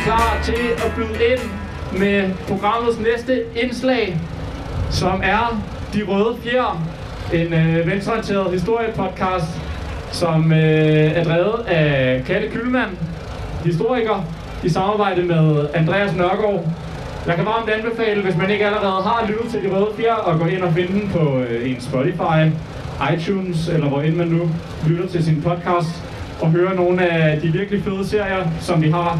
Så klar til at byde ind med programmets næste indslag, som er De Røde Fjer, en øh, venstreorienteret historiepodcast, som øh, er drevet af Kalle Kylmand, historiker, i samarbejde med Andreas Nørgaard. Jeg kan varmt anbefale, hvis man ikke allerede har lyttet til De Røde Fjer, at gå ind og finde den på øh, en Spotify, iTunes, eller hvor end man nu lytter til sin podcast, og høre nogle af de virkelig fede serier, som vi har.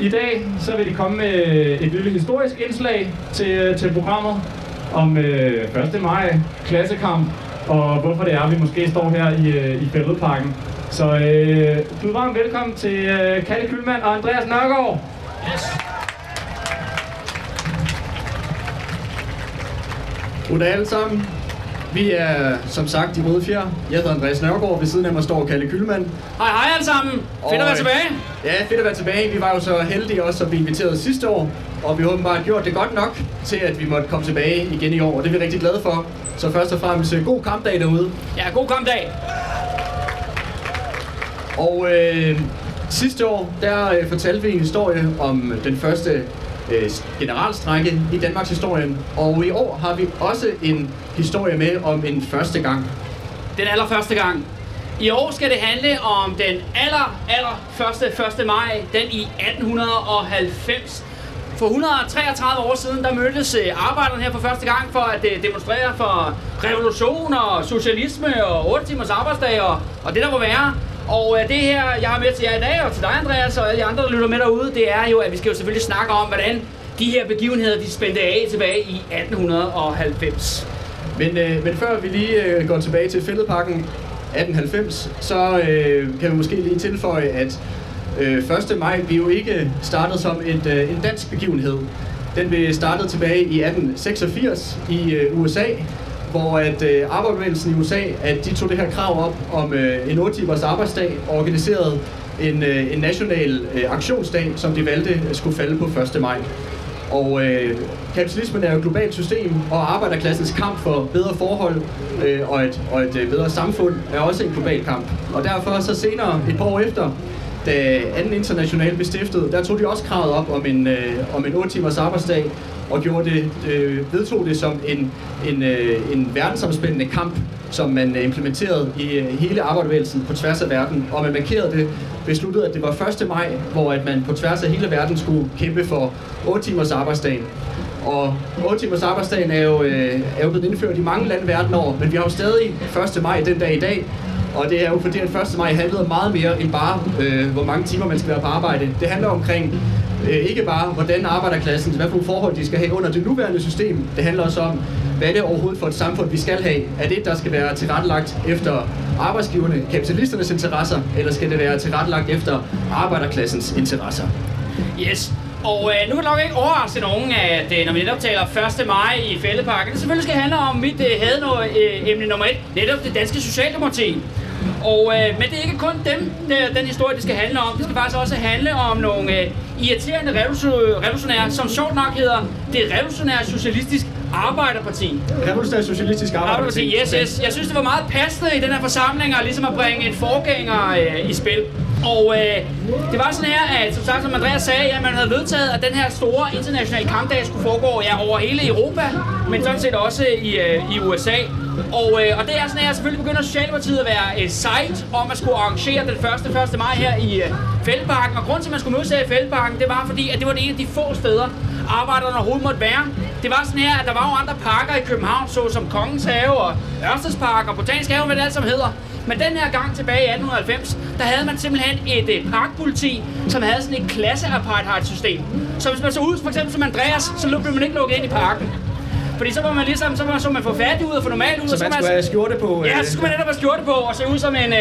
I dag så vil de komme med et lille historisk indslag til, til programmet om øh, 1. maj, klassekamp, og hvorfor det er, at vi måske står her i, øh, i Fælledparken. Så øh, du er varmt velkommen til øh, Kalle Kylmand og Andreas Nørgaard. Yes. Goddag alle sammen. Vi er som sagt i Røde Fjer. Jeg hedder Andreas Nørgaard. Ved siden af mig står Kalle Kylmand. Hej hej alle sammen. Fedt at være tilbage. Ja, fedt at være tilbage. Vi var jo så heldige også at blive inviteret sidste år. Og vi har åbenbart gjort det godt nok til, at vi måtte komme tilbage igen i år. Og det er vi rigtig glade for. Så først og fremmest øh, god kampdag derude. Ja, god kampdag. Og øh, sidste år, der øh, fortalte vi en historie om den første øh, generalstrække i Danmarks historien. Og i år har vi også en historie med om en første gang. Den allerførste gang. I år skal det handle om den aller, aller første 1. maj, den i 1890. For 133 år siden, der mødtes øh, arbejderne her for første gang for at øh, demonstrere for revolution og socialisme og 8 timers arbejdsdag og, og det der må være. Og øh, det her, jeg har med til jer i dag, og til dig Andreas og alle de andre, der lytter med derude, det er jo, at vi skal jo selvfølgelig snakke om, hvordan de her begivenheder, de spændte af tilbage i 1890. Men, øh, men før vi lige øh, går tilbage til Fælledparken 1890, så øh, kan vi måske lige tilføje, at øh, 1. maj blev jo ikke startet som et, øh, en dansk begivenhed. Den blev startet tilbage i 1886 i øh, USA, hvor at øh, arbejderbevægelsen i USA, at de tog det her krav op om øh, en 8 timers arbejdsdag og organiserede en, øh, en national øh, aktionsdag, som de valgte øh, skulle falde på 1. maj. Og øh, kapitalismen er jo et globalt system, og arbejderklassens kamp for bedre forhold øh, og et, og et øh, bedre samfund er også en global kamp. Og derfor så senere, et par år efter, da anden international blev stiftet, der tog de også kravet op om en, øh, om en 8 timers arbejdsdag, og gjorde det, øh, vedtog det som en, en, øh, en verdensomspændende kamp, som man øh, implementerede i øh, hele arbejderbevægelsen på tværs af verden. Og man markerede det, besluttede, at det var 1. maj, hvor at man på tværs af hele verden skulle kæmpe for 8 timers arbejdsdagen. Og 8 timers arbejdsdagen er jo, øh, er jo blevet indført i mange lande verden over, men vi har jo stadig 1. maj den dag i dag, og det er jo fordi, at 1. maj handlede meget mere end bare, øh, hvor mange timer man skal være på arbejde. Det handler omkring Øh, ikke bare, hvordan arbejderklassen, hvad for forhold de skal have under det nuværende system. Det handler også om, hvad det er overhovedet for et samfund, vi skal have. Er det, der skal være tilrettelagt efter arbejdsgiverne, kapitalisternes interesser, eller skal det være tilrettelagt efter arbejderklassens interesser? Yes. Og øh, nu kan det nok ikke overraske nogen, at øh, når vi netop taler 1. maj i Fældeparken, det selvfølgelig skal handle om mit øh, øh, emne nummer et, netop det danske socialdemokrati. Og, øh, men det er ikke kun dem, der, den historie, det skal handle om. Det skal faktisk også handle om nogle øh, irriterende revolution- revolutionære, som sjovt nok hedder det revolutionære socialistisk arbejderparti. Revolutionær Socialistisk Arbejderparti. Arbejderparti, yes, yes. Jeg synes, det var meget passende i den her forsamling at, ligesom at bringe en forgænger øh, i spil. Og øh, det var sådan her, at som sagt, som Andreas sagde, at man havde vedtaget, at den her store internationale kampdag skulle foregå ja, over hele Europa, men sådan set også i, øh, i USA. Og, øh, og det er sådan jeg selvfølgelig begynder Socialdemokratiet at være øh, et site om at skulle arrangere den første 1. maj her i øh, Fældeparken. Og grunden til, at man skulle mødes her i Fældeparken, det var fordi, at det var det ene af de få steder, arbejderne overhovedet måtte være. Det var sådan her, at der var jo andre parker i København, såsom Kongens Have og Ørstedspark og Botanisk Have, hvad det alt som hedder. Men den her gang tilbage i 1890, der havde man simpelthen et øh, parkpoliti, som havde sådan et klasse system Så hvis man så ud, for eksempel som Andreas, så blev man ikke lukket ind i parken. Fordi så var man ligesom, så var man, så man få færdig ud og få normalt ud. Så og man skulle have skjorte på? Ja, øh, så skulle man netop have skjorte på og se ud som en, øh,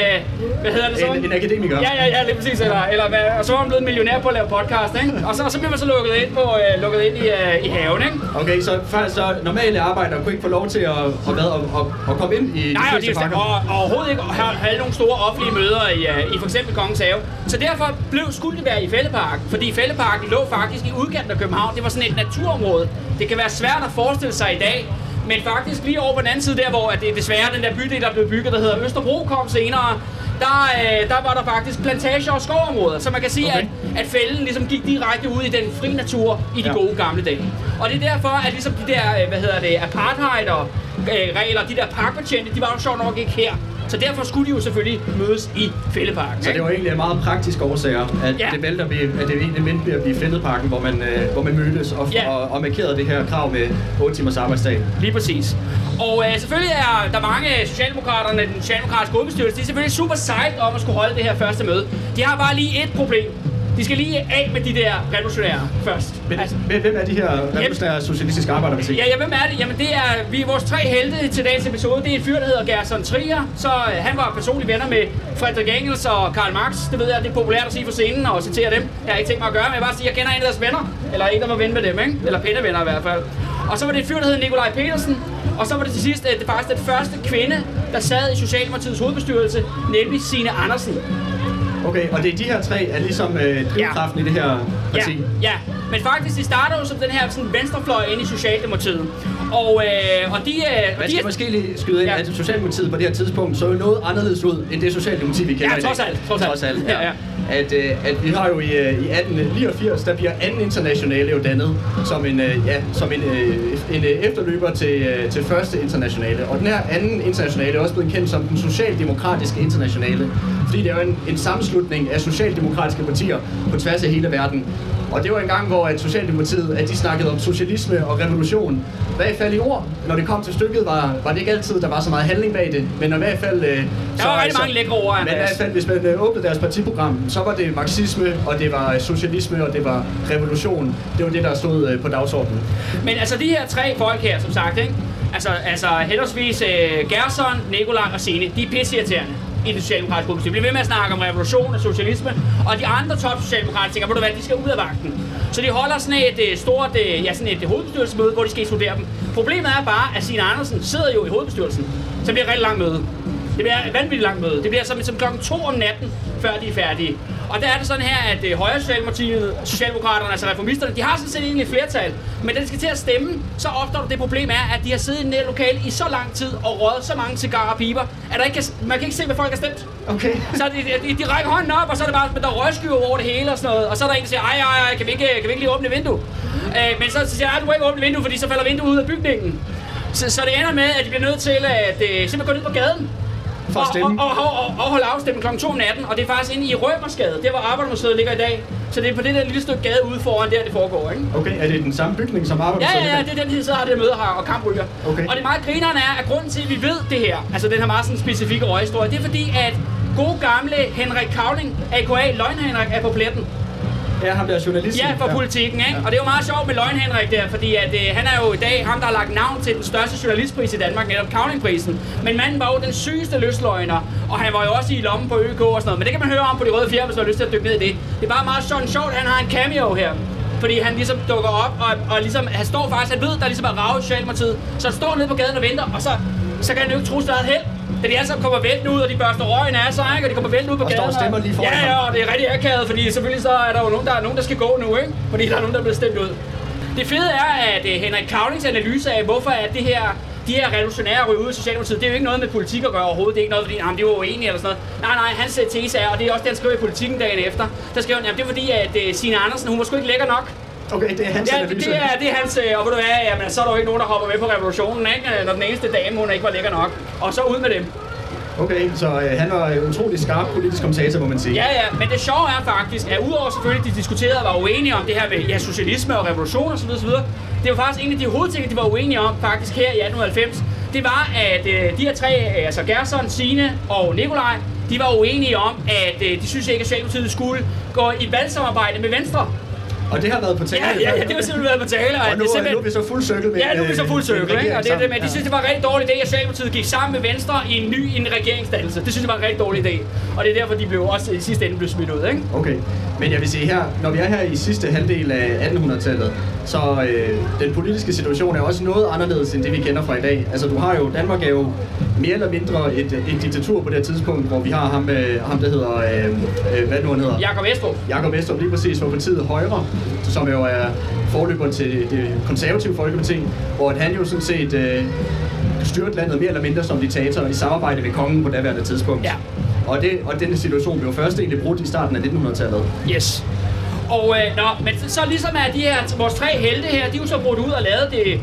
hvad hedder det så? En, en akademiker. Ja, ja, ja, lige præcis. Eller, eller hvad, og så var man blevet millionær på at lave podcast, ikke? Og så, og så blev man så lukket ind, på, øh, lukket ind i, øh, i haven, ikke? Okay, så, faktisk, så normale arbejdere kunne ikke få lov til at, at, hvad, at, at, at komme ind i de Nej, og, fleste de, parker? og, og overhovedet ikke have, have nogle store offentlige møder i, uh, i for eksempel Kongens Have. Så derfor blev, skulle det være i Fællepark, fordi Fælleparken lå faktisk i udkanten af København. Det var sådan et naturområde. Det kan være svært at forestille sig i dag, Men faktisk lige over på den anden side der, hvor at det desværre den der bydel, der blev bygget, der hedder Østerbro, kom senere, der, øh, der var der faktisk plantager og skovområder. Så man kan sige, Okay. at, at fælden ligesom gik direkte ud i den fri natur i de Ja. gode gamle dage. Og det er derfor, at ligesom de der, øh, hvad hedder det, apartheid og øh, regler, de der parkbetjente, de var jo sjovt nok ikke her. Så derfor skulle de jo selvfølgelig mødes i fældeparken. Så det var egentlig meget praktiske årsager, at Ja. det valgte at, blive, at det egentlig mente at blive Fælledparken, hvor man, øh, hvor man mødtes og, Ja. og, og markerede det her krav med 8 timers arbejdsdag. Lige præcis. Og øh, selvfølgelig er der mange socialdemokraterne, den socialdemokratiske hovedbestyrelse, de er selvfølgelig super sejt om at skulle holde det her første møde. De har bare lige et problem. De skal lige af med de der revolutionære først. Men Altså, hvem hvem er de her revolutionære socialistiske arbejderparti? Ja, ja, hvem er det? Jamen det er, vi er vores tre helte til dagens episode. Det er en fyr, der hedder Gerson Trier. Så øh, han var personlig venner med Frederik Engels og Karl Marx. Det ved jeg, det er populært at sige på scenen og citere dem. Jeg har ikke tænkt mig at gøre, men jeg vil bare sige, at jeg kender en af deres venner. Eller en, der var ven med dem, ikke? Eller venner i hvert fald. Og så var det en fyr, der hed Nikolaj Petersen. Og så var det til sidst øh, det faktisk den første kvinde, der sad i Socialdemokratiets hovedbestyrelse, nemlig Signe Andersen. Okay, og det er de her tre er ligesom øh, drivkraften i det her parti? Ja, ja. Men faktisk, de starter jo som den her sådan, venstrefløj ind i Socialdemokratiet. Og, øh, og de, øh, Man de skal måske lige skyde ind, Ja. at Socialdemokratiet på det her tidspunkt så jo noget anderledes ud, end det Socialdemokrati, vi kender Ja, i dag. trods alt, trods alt. ja. Ja, ja. At, øh, at vi har jo i, øh, i 1889, der bliver anden internationale jo dannet som en, øh, ja, som en, øh, en øh, efterløber til, øh, til første internationale. Og den her anden internationale er også blevet kendt som den socialdemokratiske internationale, fordi det er jo en, en sammenslutning af socialdemokratiske partier på tværs af hele verden. Og det var en gang, hvor at Socialdemokratiet at de snakkede om socialisme og revolution. I hvert fald i ord, når det kom til stykket, var, var det ikke altid, der var så meget handling bag det. Men i hvert fald... Øh, Der var rigtig mange lækre ord, Men i hvert fald, hvis man øh, åbnede deres partiprogram, så var det marxisme, og det var socialisme, og det var revolution. Det var det, der stod øh, på dagsordenen. Men altså de her tre folk her, som sagt, ikke? Altså, altså henholdsvis øh, Gerson, Nikolaj og Signe, de er pisseirriterende i det socialdemokratiske hovedbestyrelse. Vi bliver ved med at snakke om revolution og socialisme, og de andre top socialdemokrater tænker, ved du hvad, de skal ud af vagten. Så de holder sådan et øh, stort, øh, ja, sådan et hovedbestyrelsesmøde, hvor de skal studere dem. Problemet er bare, at Signe Andersen sidder jo i hovedbestyrelsen, så det bliver et rigtig langt møde. Det bliver et vanvittigt langt møde. Det bliver som, som klokken 2 om natten, før de er færdige. Og der er det sådan her, at øh, Højre Socialdemokratiet, Socialdemokraterne, altså reformisterne, de har sådan set egentlig et flertal. Men da de skal til at stemme, så opstår der det problem er, at de har siddet i det lokale i så lang tid og røget så mange cigarer og piber, at der ikke kan, man kan ikke se, hvad folk har stemt. Okay. Så de, de, de rækker hånden op, og så er det bare, der er røgskyer over det hele og sådan noget. Og så er der en, der siger, ej, ej, ej, kan vi ikke, kan vi ikke lige åbne et vindue? Øh, men så siger jeg, du må ikke åbne et vindue, fordi så falder vinduet ud af bygningen. Så, så det ender med, at de bliver nødt til at øh, simpelthen gå ned på gaden. For at stemme. Og, og, og, og, holde afstemning kl. 2 om natten, og det er faktisk inde i Rømersgade, der hvor Arbejdermuseet ligger i dag. Så det er på det der lille stykke gade ude foran, der det foregår, ikke? Okay, er det den samme bygning, som arbejder Ja, ja, ja, det er den her side, har det møder her, og kampryger. Okay. Og det meget grineren er, at grunden til, at vi ved det her, altså den her meget sådan specifikke røghistorie, det er fordi, at gode gamle Henrik Kavling, a.k.a. Løgn Henrik, er på pletten. Ja, ham der journalist. Ja, for politikken, ikke? Og det er jo meget sjovt med Løgn Henrik der, fordi at, øh, han er jo i dag ham, der har lagt navn til den største journalistpris i Danmark, netop Kavlingprisen. Men manden var jo den sygeste løsløgner, og han var jo også i lommen på ØK og sådan noget. Men det kan man høre om på de røde fjer, hvis man har lyst til at dykke ned i det. Det er bare meget sjovt, at han har en cameo her. Fordi han ligesom dukker op, og, og ligesom, han står faktisk, han ved, der ligesom er rav i Socialdemokratiet. Så han står nede på gaden og venter, og så, så kan han jo ikke tro, er et held. Da de alle sammen kommer væltende ud, og de børster røgen af sig, ikke? og de kommer væltende ud på Og står gaden. og stemmer lige foran Ja, ja, og det er rigtig akavet, fordi selvfølgelig så er der jo nogen, der, er nogen, der skal gå nu, ikke? Fordi der er nogen, der er blevet stemt ud. Det fede er, at uh, Henrik Kavlings analyse af, hvorfor er det her de her revolutionære ryge ud i Socialdemokratiet, det er jo ikke noget med politik at gøre overhovedet. Det er ikke noget, fordi jamen, de var uenige eller sådan noget. Nej, nej, hans øh, tese er, og det er også det, han skriver i politikken dagen efter. Der skriver han, jamen, det er fordi, at uh, Signe Andersen, hun var sgu ikke lækker nok. Okay, det er hans Ja, analyse. det er, det er hans, øh, og ved du hvad, jamen, så er der jo ikke nogen, der hopper med på revolutionen, ikke? Når den eneste dame, hun ikke var lækker nok. Og så ud med dem. Okay, så øh, han var en utrolig skarp politisk kommentator, må man sige. Ja, ja, men det sjove er faktisk, at udover selvfølgelig, de diskuterede og var uenige om det her med ja, socialisme og revolution osv., osv., det var faktisk en af de hovedting, de var uenige om faktisk her i 1890, det var, at øh, de her tre, øh, altså Gerson, Sine og Nikolaj, de var uenige om, at øh, de synes ikke, at Socialdemokratiet skulle gå i valgsamarbejde med Venstre. Og det har været på tale. Ja, ja, ja, det var simpelthen været på tale. Og at nu, det er- simpelthen- nu er vi så fuld cirkel med Ja, nu er vi så fuld cirkel, ikke? Og det, er det, men de sammen. synes, det var en rigtig dårlig idé, at Socialdemokratiet gik sammen med Venstre i en ny en regeringsdannelse. Det synes jeg var en rigtig dårlig idé. Og det er derfor, de blev også i sidste ende blev smidt ud, ikke? Okay, men jeg vil sige her, når vi er her i sidste halvdel af 1800-tallet, så øh, den politiske situation er også noget anderledes end det, vi kender fra i dag. Altså, du har jo, Danmark er jo mere eller mindre et, et diktatur på det her tidspunkt, hvor vi har ham, øh, ham der hedder, øh, øh, hvad nu han hedder? Jakob Estrup. Jakob Vestrup lige præcis fra partiet Højre, som jo er forløberen til det, det konservative folkeparti, hvor han jo sådan set øh, styrte landet mere eller mindre som diktator i samarbejde med kongen på daværende tidspunkt. Ja. Og, det, og denne situation blev først egentlig brudt i starten af 1900-tallet. Yes. Og øh, nå, men så ligesom er de her, vores tre helte her, de er jo så brudt ud og lavet det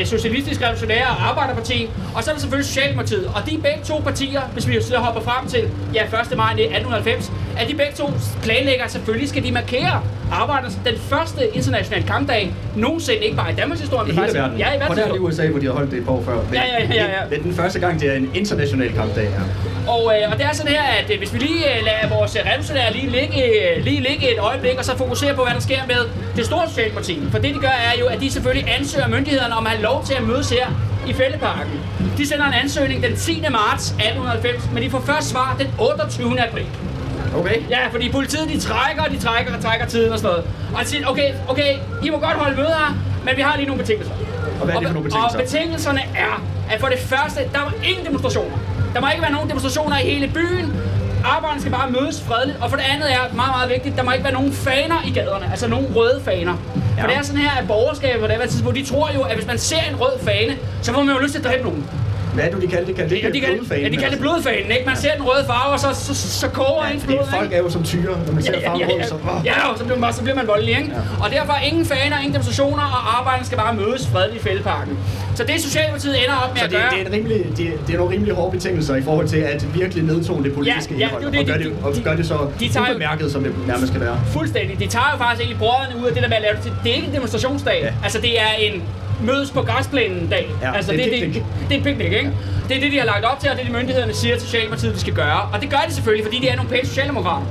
øh, socialistiske revolutionære arbejderparti, og så er der selvfølgelig Socialdemokratiet. Og de begge to partier, hvis vi så hopper frem til ja, 1. maj 1890, at de begge to planlægger, selvfølgelig skal de markere arbejdernes den første internationale kampdag nogensinde, ikke bare i Danmarks historie, I men hele faktisk verden. ja, i og der er det verden. USA, hvor de har holdt det et par år før. Men Ja, ja, ja, ja. Det, det er den første gang, det er en international kampdag. Ja. Og, øh, og det er sådan her, at øh, hvis vi lige øh, lader vores øh, revolutionære lige ligge, øh, lige ligge et øjeblik, og så fokusere på, hvad der sker med det store Socialdemokrati. For det, de gør, er jo, at de selvfølgelig ansøger myndighederne om at have lov til at mødes her i Fældeparken. De sender en ansøgning den 10. marts 1890, men de får først svar den 28. april. Okay. Ja, fordi politiet de trækker, de trækker og trækker tiden og sådan noget. Og de siger, okay, okay, I må godt holde møde her, men vi har lige nogle betingelser. Og hvad er det for nogle betingelser? Og betingelserne er, at for det første, der var ingen demonstrationer. Der må ikke være nogen demonstrationer i hele byen. Arbejderne skal bare mødes fredeligt. Og for det andet er meget, meget vigtigt, der må ikke være nogen faner i gaderne. Altså nogen røde faner. Ja. For det er sådan her, at borgerskabet på det her tidspunkt, de tror jo, at hvis man ser en rød fane, så får man jo lyst til at dræbe nogen. Hvad er det, de kalder det? Kalder det Ja, de kan, blodfanen, ja, de kalder det altså? blodfanen, ikke? Man ser den røde farve, og så, så, så koger Ja, ens blod, folk er jo som tyre, når man ser farven rød, så... åh. Ja, og så bliver man, bare, så bliver man voldelig, ikke? Ja. Og derfor ingen faner, ingen demonstrationer, og arbejderne skal bare mødes fredeligt i fældeparken. Så det Socialdemokratiet ender op med Så at det, gøre... det, er en rimelig, det, det er nogle rimelig hårde betingelser i forhold til at virkelig nedtone det politiske Ja, ja, indhold, det er jo og, gør de- det, og de- gør det så de jo- ubemærket, som det nærmest skal være. Fuldstændig. De tager jo faktisk egentlig brødrene ud af det der med at lave det til... Det er ikke en demonstrationsdag. Ja. Ja. Altså, det er en mødes på græsplænen dag. Ja, altså, det er det, det, det er en picnic, ikke? Det er det, de har lagt op til, og det er det, myndighederne siger til Socialdemokratiet, de skal gøre. Og det gør de selvfølgelig, fordi de er nogle pæne socialdemokrater.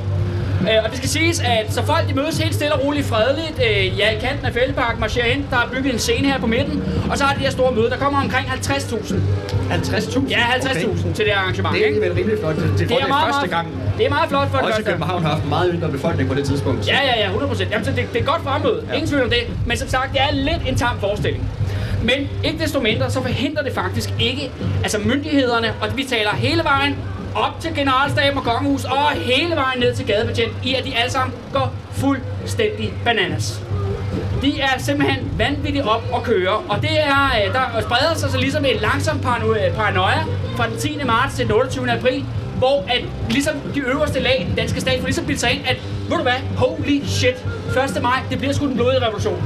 Øh, og det skal siges, at så folk de mødes helt stille og roligt fredeligt, øh, ja, i kanten af Fældeparken, marcherer ind, der er bygget en scene her på midten, og så har de her store møde, der kommer omkring 50.000. 50.000? Ja, 50.000 Okay. til det her arrangement, Det er ikke? alligevel rimelig flot. Det, det, Det er, det meget, første meget, gang. det er meget flot for det Også første. København har haft meget yngre befolkning på det tidspunkt. Ja, ja, ja, 100%. Jamen, så det, det er godt fremmøde. Ja. Ingen tvivl om det. Men som sagt, det er lidt en tam forestilling. Men ikke desto mindre, så forhindrer det faktisk ikke altså myndighederne, og vi taler hele vejen op til generalstaben og kongehus, og hele vejen ned til gadebetjent, i at de alle sammen går fuldstændig bananas. De er simpelthen vanvittigt op og køre, og det er, øh, der spreder sig så ligesom en langsom øh, paranoia fra den 10. marts til den 28. april, hvor at ligesom de øverste lag i den danske stat får ligesom bildt sig ind, at ved du hvad, holy shit, 1. maj, det bliver sgu den blodige revolution.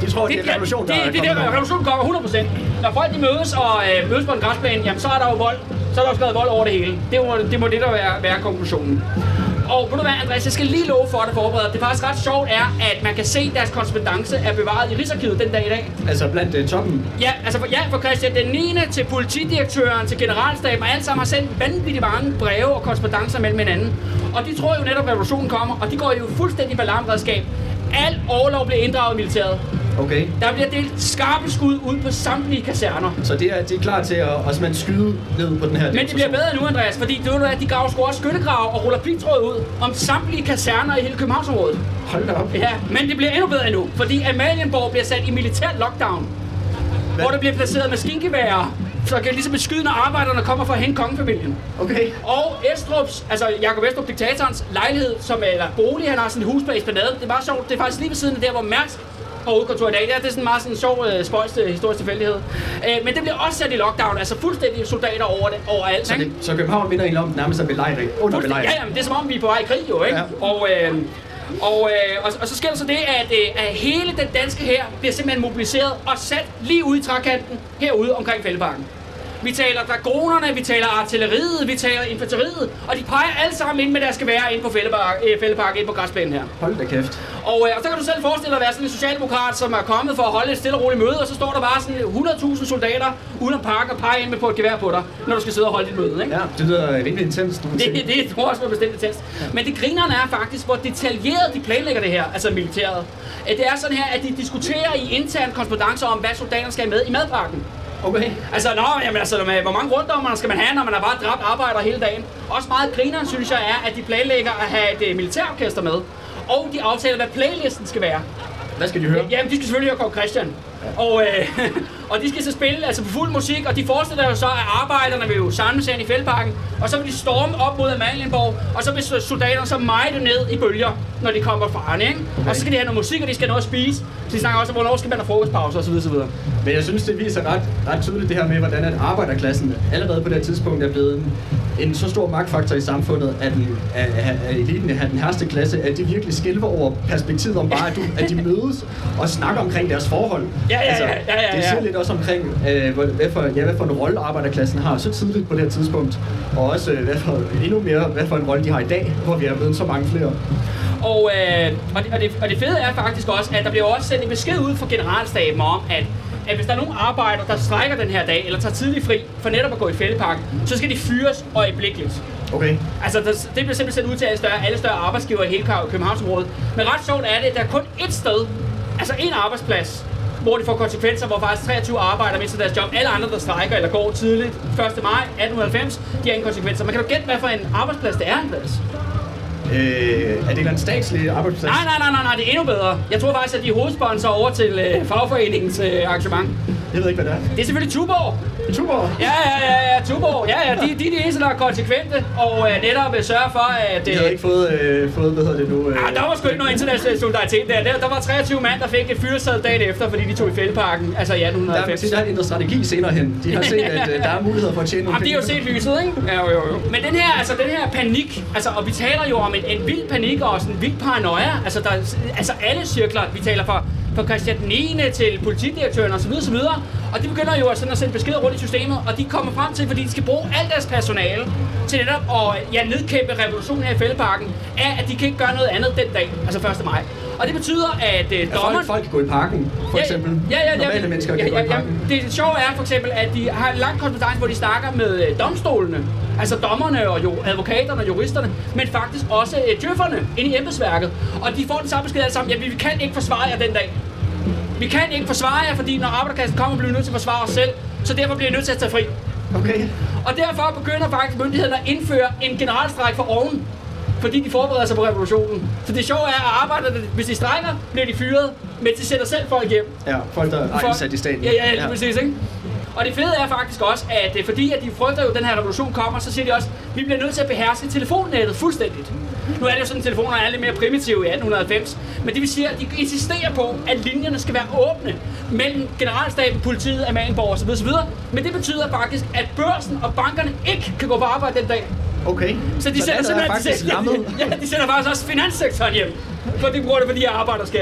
De tror, det, det er revolution, der det, er det, det, over. revolutionen kommer 100%. Når folk de mødes og øh, mødes på en græsplæne, jamen så er der jo vold. Så er der skrevet vold over det hele. Det må det, må det der være, være konklusionen. Og ved du hvad, Andreas, jeg skal lige love for dig forberedt. Det er faktisk ret sjovt er, at man kan se, at deres korrespondence er bevaret i Rigsarkivet den dag i dag. Altså blandt uh, toppen. Ja, altså for, ja, for Christian den 9. til politidirektøren, til generalstaben, og alle sammen har sendt vanvittigt mange breve og korrespondencer mellem hinanden. Og de tror jo netop, at revolutionen kommer, og de går jo fuldstændig på alarmredskab. Al overlov bliver inddraget i militæret. Okay. Der bliver delt skarpe skud ud på samtlige kaserner. Så det er, de er klar til at, at simpelthen skyde ned på den her Men det bliver bedre nu, Andreas, fordi du ved, at de graver sgu også skyttegrav og ruller pigtråd ud om samtlige kaserner i hele Københavnsområdet. Hold da op. Ja, men det bliver endnu bedre endnu, fordi Amalienborg bliver sat i militær lockdown. Hvad? Hvor der bliver placeret maskingeværer, så kan ligesom beskyde, når arbejderne kommer for at hente kongefamilien. Okay. Og Estrups, altså Jakob Estrup, diktatorens lejlighed, som er eller bolig, han har sådan et hus på Esplanade. Det er meget sjovt, det er faktisk lige ved siden af der, hvor Mærsk har hovedkontor i dag. Det er, det er sådan en meget sådan sjov, øh, spøjs øh, historisk tilfældighed. Øh, men det bliver også sat i lockdown, altså fuldstændig soldater over det, overalt. Så, ikke? det, så København vinder egentlig om nærmest af belejring. Under belejring. Ja, jamen, det er som om, vi er på vej i krig, jo, ikke? Ja. Og, øh, og, øh, og, og, så sker der så det, at, øh, at hele den danske her bliver simpelthen mobiliseret og sat lige ude i trækanten herude omkring Fældeparken. Vi taler dragonerne, vi taler artilleriet, vi taler infanteriet, og de peger alle sammen ind med deres geværer ind på Fældepark, øh, Fældepark, ind på græsplænen her. Hold da kæft. Og, øh, og så kan du selv forestille dig at være sådan en socialdemokrat, som er kommet for at holde et stille og roligt møde, og så står der bare sådan 100.000 soldater uden at pakke og pege ind med på et gevær på dig, når du skal sidde og holde dit møde, ikke? Ja, det lyder rimelig intenst. nu. Det, det tror jeg også var bestemt intenst. Men det grinerne er faktisk, hvor detaljeret de planlægger det her, altså militæret. At Det er sådan her, at de diskuterer i interne korrespondencer om, hvad soldaterne skal med i madpakken. Okay. Altså, nå, jamen, altså, med, hvor mange runddommer skal man have, når man har bare dræbt arbejder hele dagen? Også meget grineren, synes jeg, er, at de planlægger at have et øh, militærorkester med. Og de aftaler, hvad playlisten skal være. Hvad skal de høre? Jamen, de skal selvfølgelig høre Kong Christian. Og, øh, og de skal så spille altså på fuld musik, og de forestiller jo så, at arbejderne vil jo samles ind i fældparken, og så vil de storme op mod Amalienborg, og så vil soldaterne så meje ned i bølger, når de kommer fra ikke? Okay. Og så skal de have noget musik, og de skal have noget at spise. Så de snakker også om, hvornår skal man have frokostpause osv. osv. Men jeg synes, det viser ret, ret tydeligt det her med, hvordan at arbejderklassen allerede på det tidspunkt er blevet en, en så stor magtfaktor i samfundet, at, den, at, at eliten af den herste klasse, at de virkelig skælver over perspektivet om bare, at, du, at de mødes og snakker omkring deres forhold. Ja, ja, altså, ja, ja, ja, Det siger lidt også omkring, øh, hvad, for, ja, hvad for en rolle arbejderklassen har så tidligt på det her tidspunkt, og også øh, hvad for, endnu mere, hvad for en rolle de har i dag, hvor vi er blevet så mange flere. Og, øh, og, det, og, det, og det fede er faktisk også, at der bliver også sendt en besked ud fra generalstaben om, at at hvis der er nogen arbejder, der strækker den her dag, eller tager tidlig fri for netop at gå i fældeparken, så skal de fyres øjeblikkeligt. Okay. Altså, der, det bliver simpelthen sendt ud til alle større, alle større arbejdsgiver i hele Københavnsområdet. Men ret sjovt er det, at der er kun ét sted, altså en arbejdsplads, hvor det får konsekvenser, hvor faktisk 23 arbejder mister deres job. Alle andre, der strækker eller går tidligt 1. maj 1890, de har ingen konsekvenser. Man kan jo gætte, hvad for en arbejdsplads det er, Andreas? Øh, er det en statslig arbejdsplads? Nej, nej, nej, nej, nej, det er endnu bedre. Jeg tror faktisk, at de er hovedsponsor over til øh, fagforeningens øh, arrangement. Jeg ved ikke, hvad det er. Det er selvfølgelig Tuborg. Tuborg? Ja, ja, ja, ja, Tuborg. Ja, ja, de, de er de eneste, der er konsekvente og øh, netop vil sørge for, at... De havde ikke fået, øh, fået hvad hedder det nu? Øh, ja, der var sgu ikke noget international solidaritet der. der. Der var 23 mand, der fik et fyrsæde dagen efter, fordi de tog i fældeparken, altså i 1890. Der, der er ændret strategi senere hen. De har set, at øh, der er muligheder for at tjene nogle Jamen, de har jo set lyset, ikke? Ja, jo, jo, jo. Men den her, altså, den her panik, altså, og vi taler jo om en, en vild panik og sådan en vild paranoia. Altså, der, altså alle cirkler, vi taler fra fra Christian 9. til politidirektøren osv. osv. Og de begynder jo sådan at sende beskeder rundt i systemet, og de kommer frem til, fordi de skal bruge alt deres personale til netop at ja, nedkæmpe revolutionen her i Fældeparken, er, at de kan ikke gøre noget andet den dag, altså 1. maj. Og det betyder, at uh, dommeren... Ja, folk, folk kan gå i parken, for ja, eksempel. Ja, ja, ja, Normale ja, mennesker kan ja, gå i parken. Ja, det sjove er for eksempel, at de har en lang kompetence, hvor de snakker med uh, domstolene. Altså dommerne og jo, advokaterne og juristerne, men faktisk også uh, djøfferne inde i embedsværket. Og de får den samme besked alle sammen, ja, vi kan ikke forsvare jer den dag. Vi kan ikke forsvare jer, fordi når arbejderklassen kommer, bliver vi nødt til at forsvare os selv. Så derfor bliver vi nødt til at tage fri. Okay. Og derfor begynder faktisk myndighederne at indføre en generalstræk for oven. Fordi de forbereder sig på revolutionen. Så det sjove er, at arbejderne, hvis de strækker, bliver de fyret, men de sætter selv folk hjem. Ja, folk der er indsat i staten. Ja, ja, lige ja. præcis, ikke? Og det fede er faktisk også, at det, fordi at de frygter jo, at den her revolution kommer, så siger de også, at vi bliver nødt til at beherske telefonnettet fuldstændigt. Nu er det jo sådan, at telefonerne er lidt mere primitive i 1890, men det vil sige, at de insisterer på, at linjerne skal være åbne mellem generalstaben, politiet, Amalienborg osv. osv. Men det betyder faktisk, at børsen og bankerne ikke kan gå på arbejde den dag. Okay. Så de sender simpelthen faktisk de sender, ja, de sender faktisk også finanssektoren hjem. For de bruger det, fordi arbejder skal,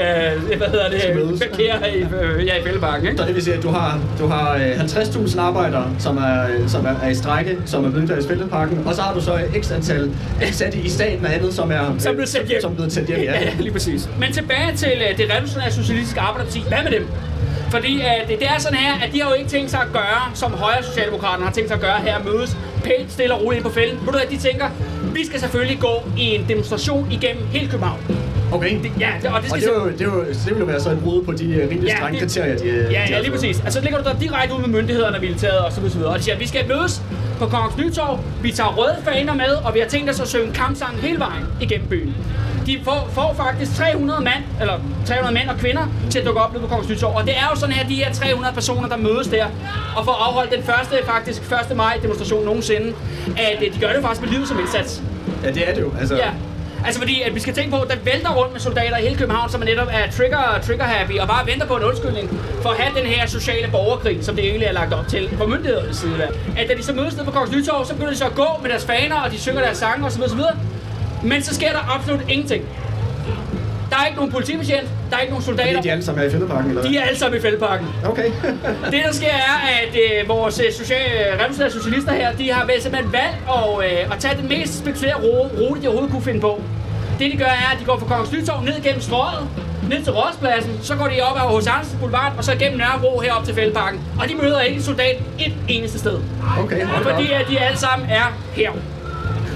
hvad hedder det, parkere i, øh, ja, i Fællebakken, ikke? Så det vil sige, at du har, du har 50.000 øh, arbejdere, som er, som er, er i strække, som er blevet i Fælleparken, og så har du så x antal ansatte i staten og andet, som er, som blevet sendt hjem. Som blevet sendt hjem, ja. ja. lige præcis. Men tilbage til uh, det revolutionære socialistiske arbejderparti. Hvad med dem? Fordi at det, det er sådan her, at de har jo ikke tænkt sig at gøre, som højre socialdemokraterne har tænkt sig at gøre her, mødes pænt stille og roligt på fælden. Ved du hvad, de tænker, vi skal selvfølgelig gå i en demonstration igennem hele København. Okay. Det, ja, det, og det, skal og det, er jo, det, er jo, det vil jo være så et brud på de uh, rimelig ja, strenge kriterier, de, Ja, de ja, lige præcis. Altså, så ligger du der direkte ud med myndighederne og militæret og så videre. Og de siger, vi skal mødes på Kongens Nytorv, vi tager røde faner med, og vi har tænkt os at synge kampsang hele vejen igennem byen. De får, får faktisk 300 mand, eller 300 mænd og kvinder til at dukke op på Kongens Nytorv. Og det er jo sådan her, de her 300 personer, der mødes der, og får afholdt den første, faktisk 1. maj demonstration nogensinde, at øh, de gør det faktisk med livet som indsats. Ja, det er det jo. Altså, ja. Altså fordi, at vi skal tænke på, at der vælter rundt med soldater i hele København, som er netop er trigger, trigger happy, og bare venter på en undskyldning for at have den her sociale borgerkrig, som det egentlig er lagt op til fra myndighedernes side Der. At da de så mødes ned på Kongens Nytorv, så begynder de så at gå med deres faner, og de synger deres sange osv. osv. Men så sker der absolut ingenting. Der er ikke nogen politibetjent, der er ikke nogen soldater. Fordi de alle sammen er i fældeparken, eller De er alle sammen i fældeparken. Okay. det, der sker, er, at øh, vores øh, social, revolutionære socialister her, de har været simpelthen valgt at, øh, at tage den mest spektakulære rute, de overhovedet kunne finde på. Det, de gør, er, at de går fra Kongens Nytorv ned gennem strøget, ned til Rådspladsen, så går de op ad hos Andersen Boulevard, og så igennem Nørrebro herop til Fældeparken. Og de møder ikke en soldat et eneste sted. Okay, Fordi at de alle sammen er her.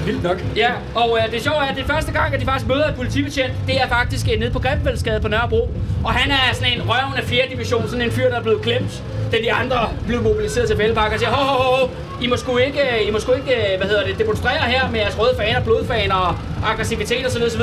Vildt nok. Ja, og øh, det sjove er, at det første gang, at de faktisk møder et politibetjent, det er faktisk øh, nede på Grimfeldsgade på Nørrebro. Og han er sådan en røvende 4. division, sådan en fyr, der er blevet glemt, da de andre blev mobiliseret til Fældeparken og siger, ho, ho, ho, I må sgu ikke, I må sgu ikke hvad hedder det, demonstrere her med jeres røde faner, blodfaner og aggressivitet osv. osv.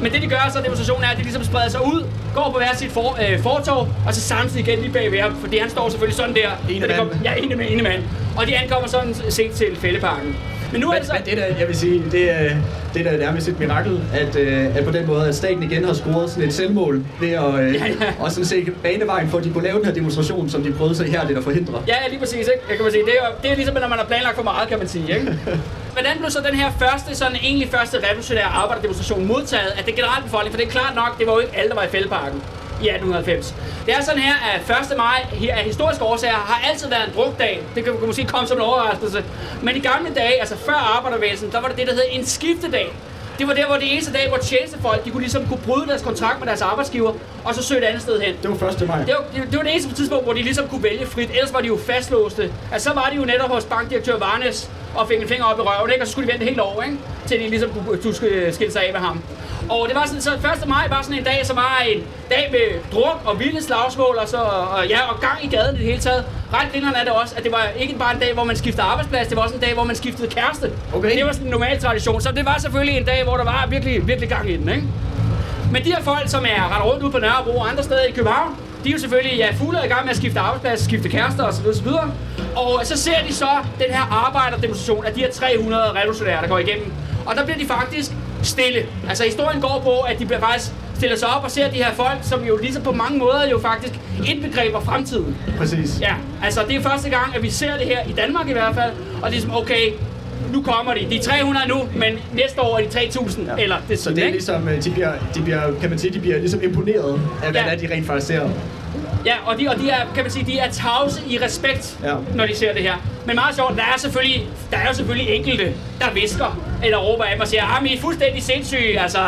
Men det de gør så demonstrationen er, at de ligesom spreder sig ud, går på hver sit for, øh, fortog, og så samtidig igen lige bagved ham, fordi han står selvfølgelig sådan der. Ene mand. kom- Ja, ene med ene mand. Og de ankommer sådan set til fældeparken. Men nu er det så... men det der, jeg vil sige, det er, det er da nærmest et mirakel, at, øh, at på den måde, at staten igen har scoret sådan et selvmål ved at øh, Ja, ja. og sådan se banevejen for, at de kunne lave den her demonstration, som de prøvede så her at forhindre. Ja, lige præcis, ikke? Jeg kan man sige, det, er, jo- det er ligesom, når man har planlagt for meget, kan man sige, ikke? Hvordan blev så den her første, sådan egentlig første revolutionære arbejderdemonstration modtaget af det generelle befolkning? For det er klart nok, det var jo ikke alle, der var i fældeparken i 1890. Det er sådan her, at 1. maj her af historiske årsager har altid været en drukdag. Det kan, måske komme som en overraskelse. Men i gamle dage, altså før arbejderbevægelsen, der var det det, der hed en skiftedag. Det var der, hvor det eneste dag, hvor tjenestefolk de kunne ligesom kunne bryde deres kontrakt med deres arbejdsgiver, og så søge et andet sted hen. Det var 1. maj. Det var, det, det var det eneste tidspunkt, hvor de ligesom kunne vælge frit. Ellers var de jo fastlåste. Altså, så var de jo netop hos bankdirektør Varnes og fik en finger op i røven, ikke? Og så skulle de vente helt over, ikke? Til de ligesom kunne du skulle skille sig af med ham. Og det var sådan, så 1. maj var sådan en dag, som var en dag med druk og vilde slagsmål og, så, og, ja, og gang i gaden i det hele taget. Ret grinerne er det også, at det var ikke bare en dag, hvor man skiftede arbejdsplads, det var også en dag, hvor man skiftede kæreste. Okay. Det var sådan en normal tradition, så det var selvfølgelig en dag, hvor der var virkelig, virkelig gang i den, ikke? Men de her folk, som er ret rundt ude på Nørrebro og andre steder i København, de er jo selvfølgelig ja, fulde i gang med at skifte arbejdsplads, skifte kærester osv. osv. Og så ser de så den her arbejderdemonstration af de her 300 revolutionære, der går igennem. Og der bliver de faktisk stille. Altså historien går på, at de bliver faktisk stiller sig op og ser de her folk, som jo ligesom på mange måder jo faktisk indbegreber fremtiden. Præcis. Ja, altså det er første gang, at vi ser det her i Danmark i hvert fald. Og det er ligesom, okay, nu kommer de. De er 300 nu, men næste år er de 3000. Ja. Eller det Så det er ligesom, øh, de bliver, de bliver, kan man sige, de bliver ligesom imponeret af, hvad Ja. ja. de rent faktisk ser. Ja, og de, og de er, kan man sige, de er tavse i respekt, Ja. når de ser det her. Men meget sjovt, der er selvfølgelig, der er jo selvfølgelig enkelte, der visker eller råber af dem og siger, at I er fuldstændig sindssyge, altså,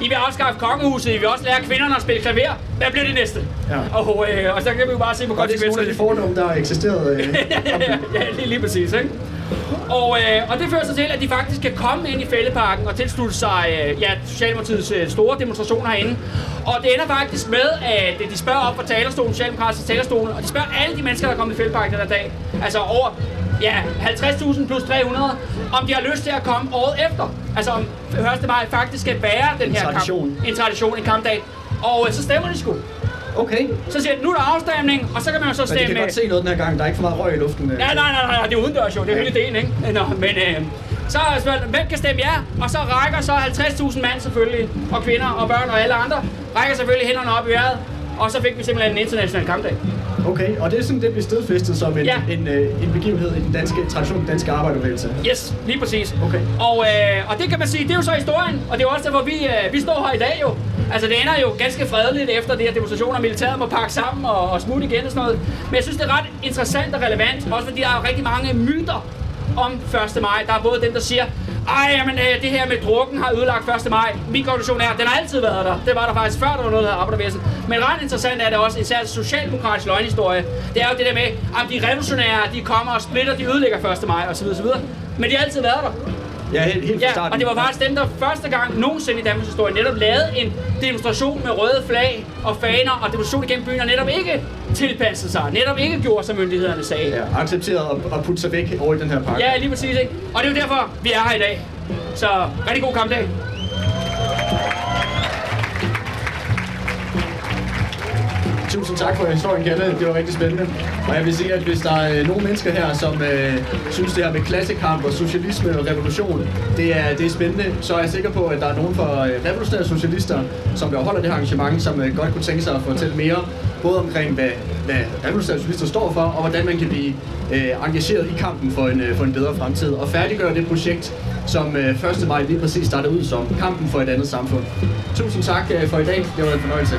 I vil afskaffe kongehuset, I vil også lære kvinderne at spille klaver. Hvad bliver det næste? Ja. Og, øh, og så kan vi jo bare se på Og det er nogle af de fordomme, der har eksisteret. Øh, ja, ja, ja, lige, lige præcis, ikke? Og, øh, og det fører sig til, at de faktisk kan komme ind i fældeparken og tilslutte sig øh, ja, Socialdemokratiets øh, store demonstrationer herinde. Og det ender faktisk med, at øh, de spørger op fra talerstolen, Socialdemokratiske talerstolen, og de spørger alle de mennesker, der er kommet i fældeparken den dag, altså over ja, 50.000 plus 300, om de har lyst til at komme året efter. Altså om 1. maj faktisk skal være den her tradition. kamp. En tradition, en kampdag. Og øh, så stemmer de sgu. Okay, Så siger nu er der afstemning, og så kan man jo så men de stemme... kan godt se noget den her gang. Der er ikke for meget røg i luften. øh. Ja, nej, nej, nej, det er udendørs jo, det er hele ideen, ikke? Nå, men øh, så er spørgsmålet, hvem kan stemme ja? Og så rækker så 50.000 mand selvfølgelig, og kvinder og børn og alle andre, rækker selvfølgelig hænderne op i vejret, og så fik vi simpelthen en international kampdag. Okay, og det er sådan, det bliver stedfæstet som en, Ja. en, øh, en begivenhed i den danske tradition, den danske arbejderbevægelse. Yes, lige præcis. Okay. Og, øh, og det kan man sige, det er jo så historien, og det er jo også derfor, vi, øh, vi står her i dag jo. Altså det ender jo ganske fredeligt efter det her demonstrationer, militæret må pakke sammen og, og smutte igen og sådan noget. Men jeg synes, det er ret interessant og relevant, også fordi der er rigtig mange myter om 1. maj. Der er både dem, der siger, ej, men øh, det her med drukken har ødelagt 1. maj. Min konklusion er, at den har altid været der. Det var der faktisk før, der var noget, der hedder arbejderbevægelsen. Men ret interessant er det også, især socialdemokratisk løgnhistorie. Det er jo det der med, at de revolutionære, de kommer og splitter, de ødelægger 1. maj osv. osv. Men de har altid været der. Ja, helt, helt Ja, starten. og det var faktisk dem, der første gang nogensinde i Danmarks historie netop lavede en demonstration med røde flag og faner og demonstration igennem byen, og netop ikke tilpassede sig, netop ikke gjorde, som myndighederne sagde. Ja, accepteret at, at putte sig væk over i den her pakke. Ja, lige præcis, ikke? Og det er jo derfor, vi er her i dag. Så rigtig god kampdag. Tusind tak for historien, Kalle. Det var rigtig spændende. Og jeg vil sige, at hvis der er nogle mennesker her, som øh, synes det her med klassekamp og socialisme og revolution, det er, det er spændende, så er jeg sikker på, at der er nogen fra øh, revolutionære socialister, som der holder det her arrangement, som øh, godt kunne tænke sig at fortælle mere, både omkring, hvad, hvad revolutionære socialister står for, og hvordan man kan blive øh, engageret i kampen for en, øh, for en bedre fremtid, og færdiggøre det projekt, som øh, 1. maj lige præcis startede ud som kampen for et andet samfund. Tusind tak øh, for i dag. Det var en fornøjelse.